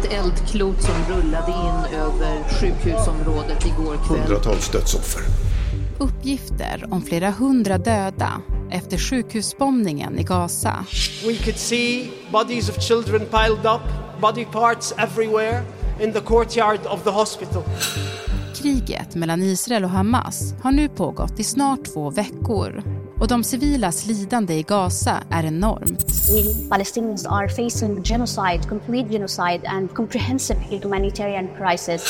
Ett eldklot som rullade in över sjukhusområdet igår kväll. Hundratals dödsoffer. Uppgifter om flera hundra döda efter sjukhusbombningen i Gaza. We could see bodies of children piled up, body parts everywhere in the courtyard of the hospital. Kriget mellan Israel och Hamas har nu pågått i snart två veckor och de civilas lidande i Gaza är enormt. We Palestinians are facing genocide, complete genocide and comprehensive humanitarian crisis.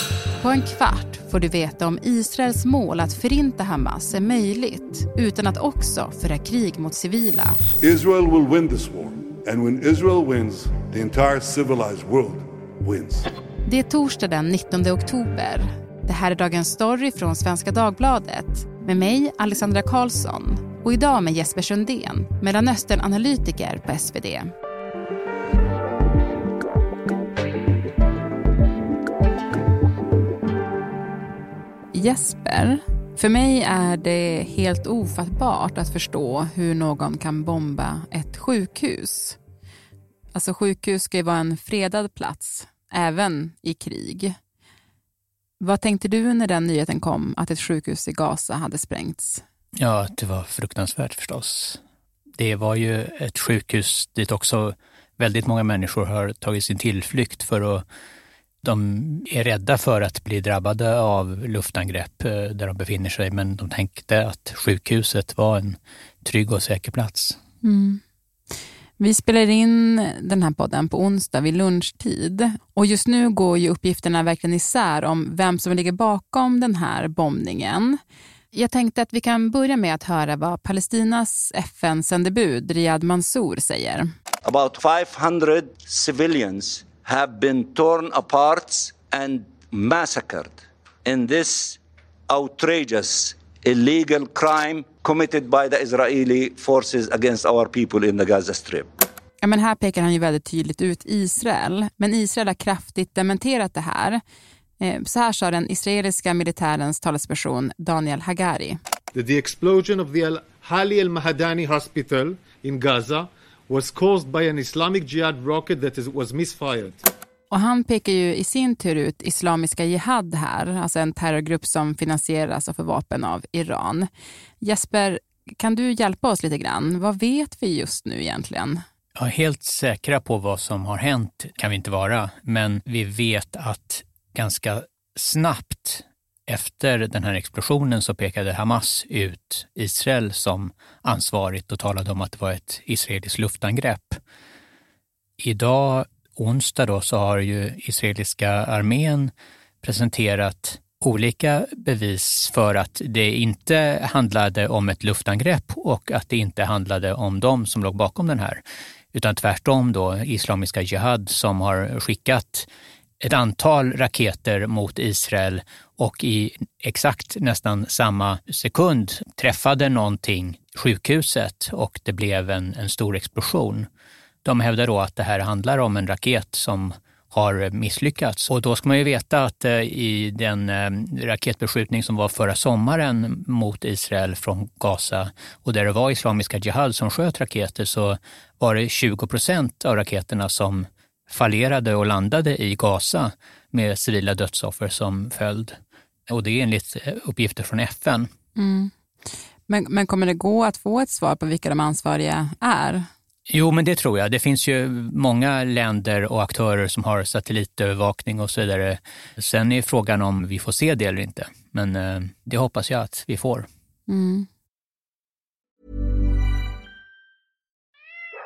På en kvart får du veta om Israels mål att förinta Hamas är möjligt utan att också föra krig mot civila. Israel will win this war. And when Israel wins, the entire civilized world wins. Det är torsdag den 19 oktober. Det här är Dagens Story från Svenska Dagbladet med mig, Alexandra Karlsson och idag med Jesper Sundén, Mellanöstern-analytiker på SvD. Jesper, för mig är det helt ofattbart att förstå hur någon kan bomba ett sjukhus. Alltså sjukhus ska ju vara en fredad plats, även i krig. Vad tänkte du när den nyheten kom att ett sjukhus i Gaza hade sprängts? Ja, det var fruktansvärt förstås. Det var ju ett sjukhus dit också väldigt många människor har tagit sin tillflykt för att de är rädda för att bli drabbade av luftangrepp eh, där de befinner sig, men de tänkte att sjukhuset var en trygg och säker plats. Mm. Vi spelar in den här podden på onsdag vid lunchtid och just nu går ju uppgifterna verkligen isär om vem som ligger bakom den här bombningen. Jag tänkte att vi kan börja med att höra vad Palestinas FN-sändebud Riyad Mansour säger. About 500 civilians have been torn apart and massacred in this outrageous illegal crime committed by the Israeli forces against our people in the Gaza Strip. Ja, men här pekar han ju väldigt tydligt ut Israel, men Israel har kraftigt dementerat det här. Eh, så här sa den israeliska militärens talesperson Daniel Hagari. The explosion of the Al-Hali al-Mahadani hospital in Gaza was caused by an Islamic Jihad rocket that was misfired. Och han pekar ju i sin tur ut Islamiska Jihad här, alltså en terrorgrupp som finansieras och får vapen av Iran. Jesper, kan du hjälpa oss lite grann? Vad vet vi just nu egentligen? Ja, helt säkra på vad som har hänt kan vi inte vara, men vi vet att ganska snabbt efter den här explosionen så pekade Hamas ut Israel som ansvarigt och talade om att det var ett israeliskt luftangrepp. Idag, onsdag, då, så har ju israeliska armén presenterat olika bevis för att det inte handlade om ett luftangrepp och att det inte handlade om dem som låg bakom den här, utan tvärtom då Islamiska Jihad som har skickat ett antal raketer mot Israel och i exakt nästan samma sekund träffade någonting sjukhuset och det blev en, en stor explosion. De hävdar då att det här handlar om en raket som har misslyckats. Och då ska man ju veta att eh, i den eh, raketbeskjutning som var förra sommaren mot Israel från Gaza och där det var Islamiska Jihad som sköt raketer så var det 20 procent av raketerna som fallerade och landade i Gaza med civila dödsoffer som följd. Och det är enligt eh, uppgifter från FN. Mm. Men, men kommer det gå att få ett svar på vilka de ansvariga är? Jo, men det tror jag. Det finns ju många länder och aktörer som har satellitövervakning och så vidare. Sen är frågan om vi får se det eller inte. Men eh, det hoppas jag att vi får. Mm.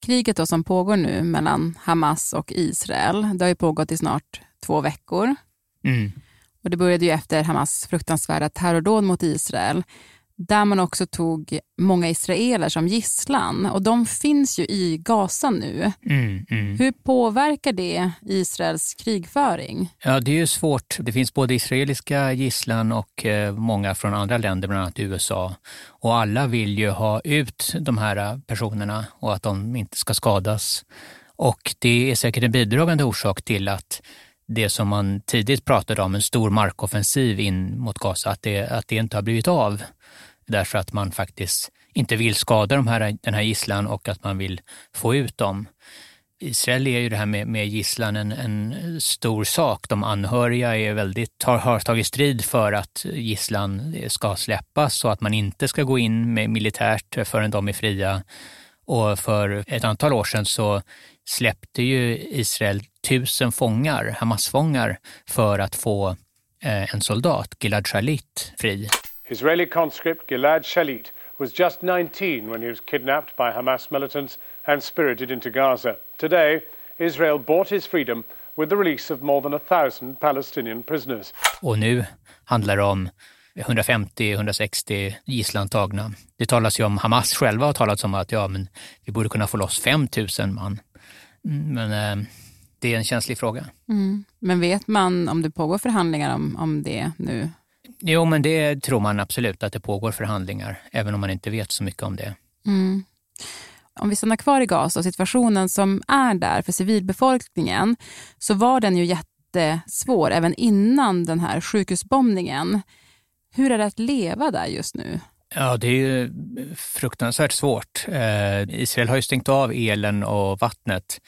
Kriget då som pågår nu mellan Hamas och Israel, det har ju pågått i snart två veckor. Mm. Och det började ju efter Hamas fruktansvärda terrordåd mot Israel. Där man också tog många israeler som gisslan. Och de finns ju i Gaza nu. Mm, mm. Hur påverkar det Israels krigföring? Ja, det är ju svårt. Det finns både israeliska gisslan och eh, många från andra länder, bland annat USA. Och alla vill ju ha ut de här personerna och att de inte ska skadas. Och det är säkert en bidragande orsak till att det som man tidigt pratade om, en stor markoffensiv in mot Gaza, att det, att det inte har blivit av. Därför att man faktiskt inte vill skada de här, den här gisslan och att man vill få ut dem. Israel är ju det här med, med gisslan en, en stor sak. De anhöriga är väldigt, har, har tagit strid för att gisslan ska släppas och att man inte ska gå in med militärt förrän de är fria. Och för ett antal år sedan så släppte ju Israel tusen fångar, Hamas-fångar, för att få eh, en soldat, Gilad Shalit, fri. Israeli conscript Gilad Shalit was just 19 when he was kidnapped by Hamas militants and spirited into Gaza. Today, Israel bought his freedom with the release of more than a thousand Palestinian prisoners. Och nu handlar det om 150-160 gisslantagna. Det talas ju om, Hamas själva har talat om att ja, men vi borde kunna få loss 5 000 man. Mm, men eh, det är en känslig fråga. Mm. Men vet man om det pågår förhandlingar om, om det nu? Jo, men det tror man absolut att det pågår förhandlingar, även om man inte vet så mycket om det. Mm. Om vi stannar kvar i Gaza och situationen som är där för civilbefolkningen, så var den ju jättesvår även innan den här sjukhusbombningen. Hur är det att leva där just nu? Ja, det är ju fruktansvärt svårt. Eh, Israel har ju stängt av elen och vattnet.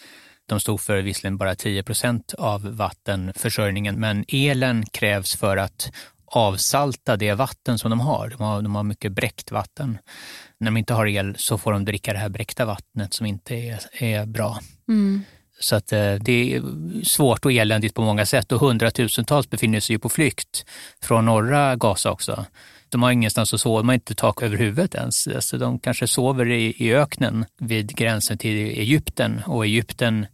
De stod för visserligen bara 10 procent av vattenförsörjningen, men elen krävs för att avsalta det vatten som de har. De har, de har mycket bräckt vatten. När de inte har el så får de dricka det här bräckta vattnet som inte är, är bra. Mm. Så att eh, det är svårt och eländigt på många sätt och hundratusentals befinner sig ju på flykt från norra Gaza också. De har ingenstans att sova, de har inte tak över huvudet ens. Alltså de kanske sover i, i öknen vid gränsen till Egypten och Egypten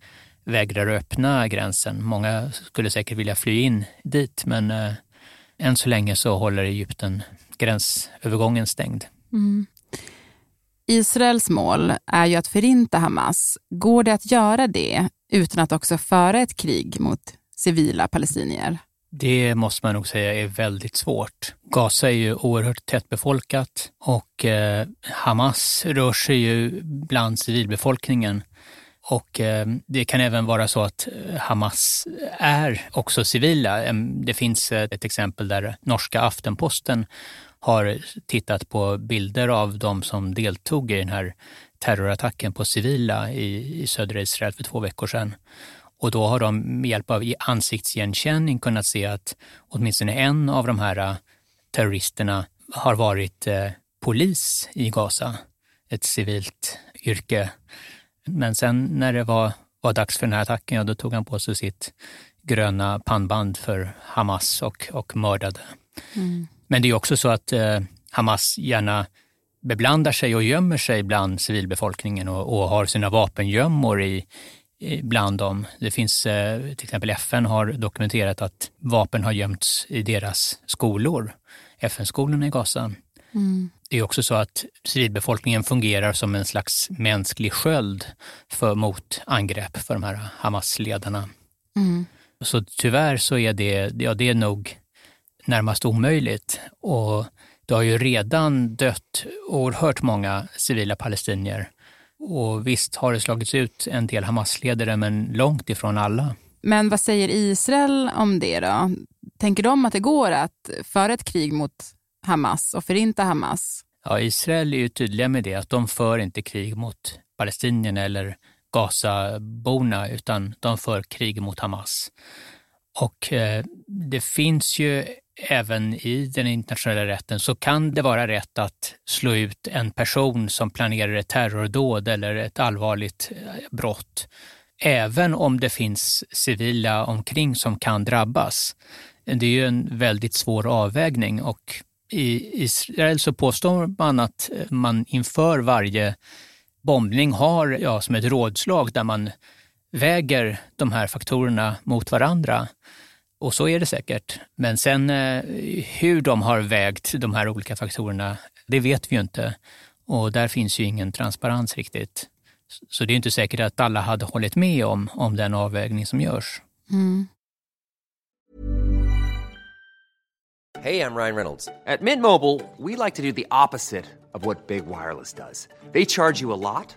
vägrar öppna gränsen. Många skulle säkert vilja fly in dit men eh, än så länge så håller Egypten gränsövergången stängd. Mm. Israels mål är ju att förinta Hamas. Går det att göra det utan att också föra ett krig mot civila palestinier? Det måste man nog säga är väldigt svårt. Gaza är ju oerhört tättbefolkat och eh, Hamas rör sig ju bland civilbefolkningen. Och eh, det kan även vara så att eh, Hamas är också civila. Det finns eh, ett exempel där norska Aftenposten har tittat på bilder av de som deltog i den här terrorattacken på civila i, i södra Israel för två veckor sedan. Och då har de med hjälp av ansiktsigenkänning kunnat se att åtminstone en av de här äh, terroristerna har varit eh, polis i Gaza, ett civilt yrke. Men sen när det var, var dags för den här attacken, ja, då tog han på sig sitt gröna pannband för Hamas och, och mördade. Mm. Men det är också så att eh, Hamas gärna beblandar sig och gömmer sig bland civilbefolkningen och, och har sina vapengömmor i, bland dem. Det finns eh, till exempel FN har dokumenterat att vapen har gömts i deras skolor, FN-skolorna i Gaza. Mm. Det är också så att civilbefolkningen fungerar som en slags mänsklig sköld för, mot angrepp för de här Hamas-ledarna. Mm. Så tyvärr så är det, ja, det är nog närmast omöjligt. Och det har ju redan dött oerhört många civila palestinier och visst har det slagits ut en del Hamas-ledare, men långt ifrån alla. Men vad säger Israel om det då? Tänker de att det går att föra ett krig mot Hamas och förinta Hamas? Ja, Israel är ju tydliga med det, att de för inte krig mot palestinierna eller Gazaborna, utan de för krig mot Hamas. Och eh, det finns ju även i den internationella rätten så kan det vara rätt att slå ut en person som planerar ett terrordåd eller ett allvarligt eh, brott, även om det finns civila omkring som kan drabbas. Det är ju en väldigt svår avvägning och i Israel så påstår man att man inför varje bombning har ja, som ett rådslag där man väger de här faktorerna mot varandra Och så är det säkert. Men sen eh, hur de har vägt de här olika faktorerna, det vet vi ju inte. Och där finns ju ingen transparens riktigt. Så det är inte säkert att alla hade hållit med om, om den avvägning som görs. Mm. Hej, jag Ryan Reynolds. At Mint Mobile, we like to do the opposite of what Big Wireless. They charge you a lot,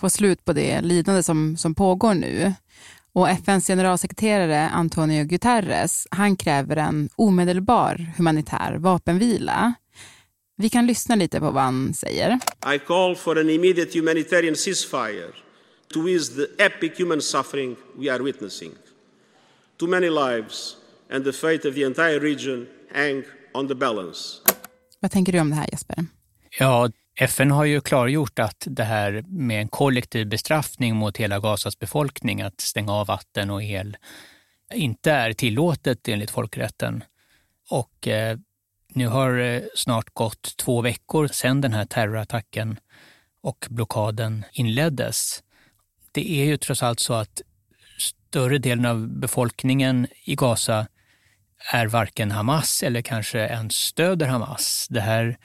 få slut på det lidande som, som pågår nu. Och FNs generalsekreterare Antonio Guterres, han kräver en omedelbar humanitär vapenvila. Vi kan lyssna lite på vad han säger. I call for an immediate humanitarian ceasefire to ease the epic human suffering we are witnessing. Too many lives and the fate of the entire region hang on the balance. Vad tänker du om det här Jesper? Ja, FN har ju klargjort att det här med en kollektiv bestraffning mot hela Gazas befolkning, att stänga av vatten och el, inte är tillåtet enligt folkrätten. Och eh, nu har det snart gått två veckor sedan den här terrorattacken och blockaden inleddes. Det är ju trots allt så att större delen av befolkningen i Gaza är varken Hamas eller kanske ens stöder Hamas. Det här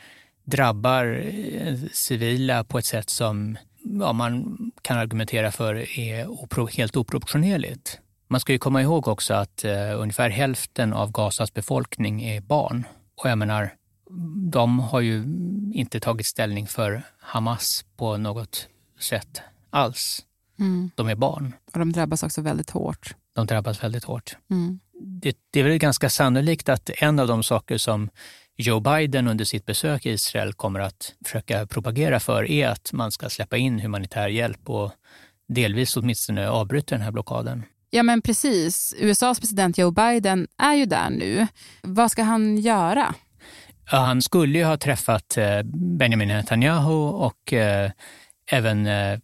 drabbar eh, civila på ett sätt som ja, man kan argumentera för är opro helt oproportionerligt. Man ska ju komma ihåg också att uh, ungefär hälften av Gazas befolkning är barn. Och jag menar, de har ju inte tagit ställning för Hamas på något sätt alls. Mm. De är barn. Och de drabbas också väldigt hårt. De drabbas väldigt hårt. Mm. Det, det, är väl ganska sannolikt att en av de saker som Joe Biden under sitt besök i Israel kommer att försöka propagera för är att man ska släppa in humanitär hjälp och delvis åtminstone avbryta den här blockaden. Ja men precis. USAs president Joe Biden är ju där nu. Vad ska han göra? Ja, han skulle ju ha träffat eh, Benjamin Netanyahu och eh, även eh,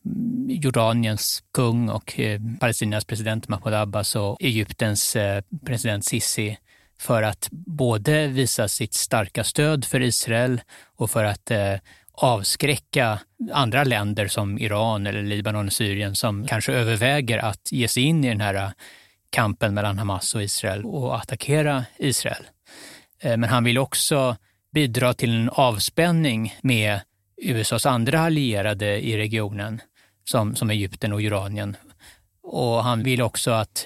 Jordaniens kung och Palestinas president Mahmoud Abbas och Egyptens president Sisi för att både visa sitt starka stöd för Israel och för att eh, avskräcka andra länder som Iran eller Libanon och Syrien som kanske överväger att ge sig in i den här eh, kampen mellan Hamas och Israel och attackera Israel. Eh, men han vill också bidra till en avspänning med USAs andra allierade i regionen, som, som Egypten och Jordanien. Och han vill också att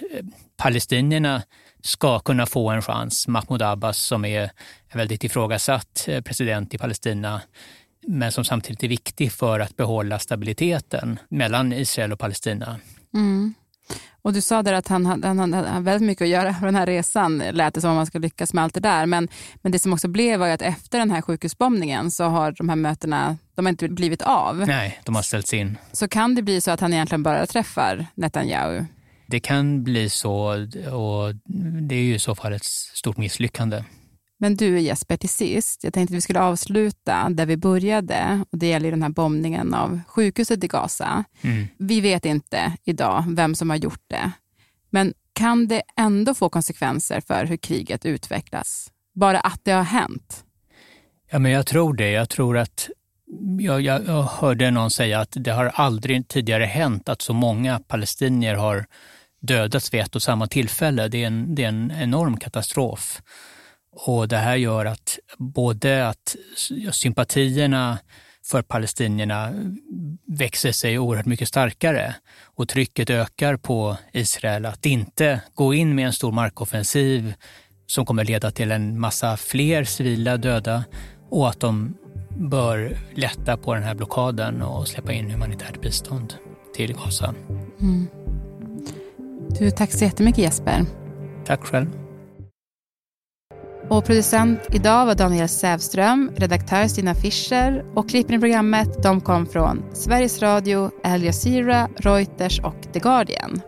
palestinierna ska kunna få en chans. Mahmoud Abbas som är en väldigt ifrågasatt eh, president i Palestina, men som samtidigt är viktig för att behålla stabiliteten mellan Israel och Palestina. Mm. Och du sa där att han, han, han, hade väldigt mycket att göra på den här resan, lät det som om man ska lyckas med allt det där. Men, men det som också blev var ju att efter den här sjukhusbombningen så har de här mötena, de har inte blivit av. Nej, de har ställts in. Så kan det bli så att han egentligen bara träffar Netanyahu? Det kan bli så och det är ju i så fall ett stort misslyckande. Men du Jesper, till sist, jag tänkte att vi skulle avsluta där vi började och det gäller den här bombningen av sjukhuset i Gaza. Mm. Vi vet inte idag vem som har gjort det, men kan det ändå få konsekvenser för hur kriget utvecklas? Bara att det har hänt? Ja, men jag tror det. Jag tror att jag, jag, jag hörde någon säga att det har aldrig tidigare hänt att så många palestinier har dödats vid ett och samma tillfälle. Det är en, det är en enorm katastrof. Och det här gör att både att sympatierna för palestinierna växer sig oerhört mycket starkare och trycket ökar på Israel att inte gå in med en stor markoffensiv som kommer leda till en massa fler civila döda och att de bör lätta på den här blockaden och släppa in humanitärt bistånd till Gaza. Mm. Du, tack så jättemycket Jesper. Tack själv. Och producent idag var Daniel Sävström, redaktör Stina Fischer och klippen i programmet de kom från Sveriges Radio, Al Jazeera, Reuters och The Guardian.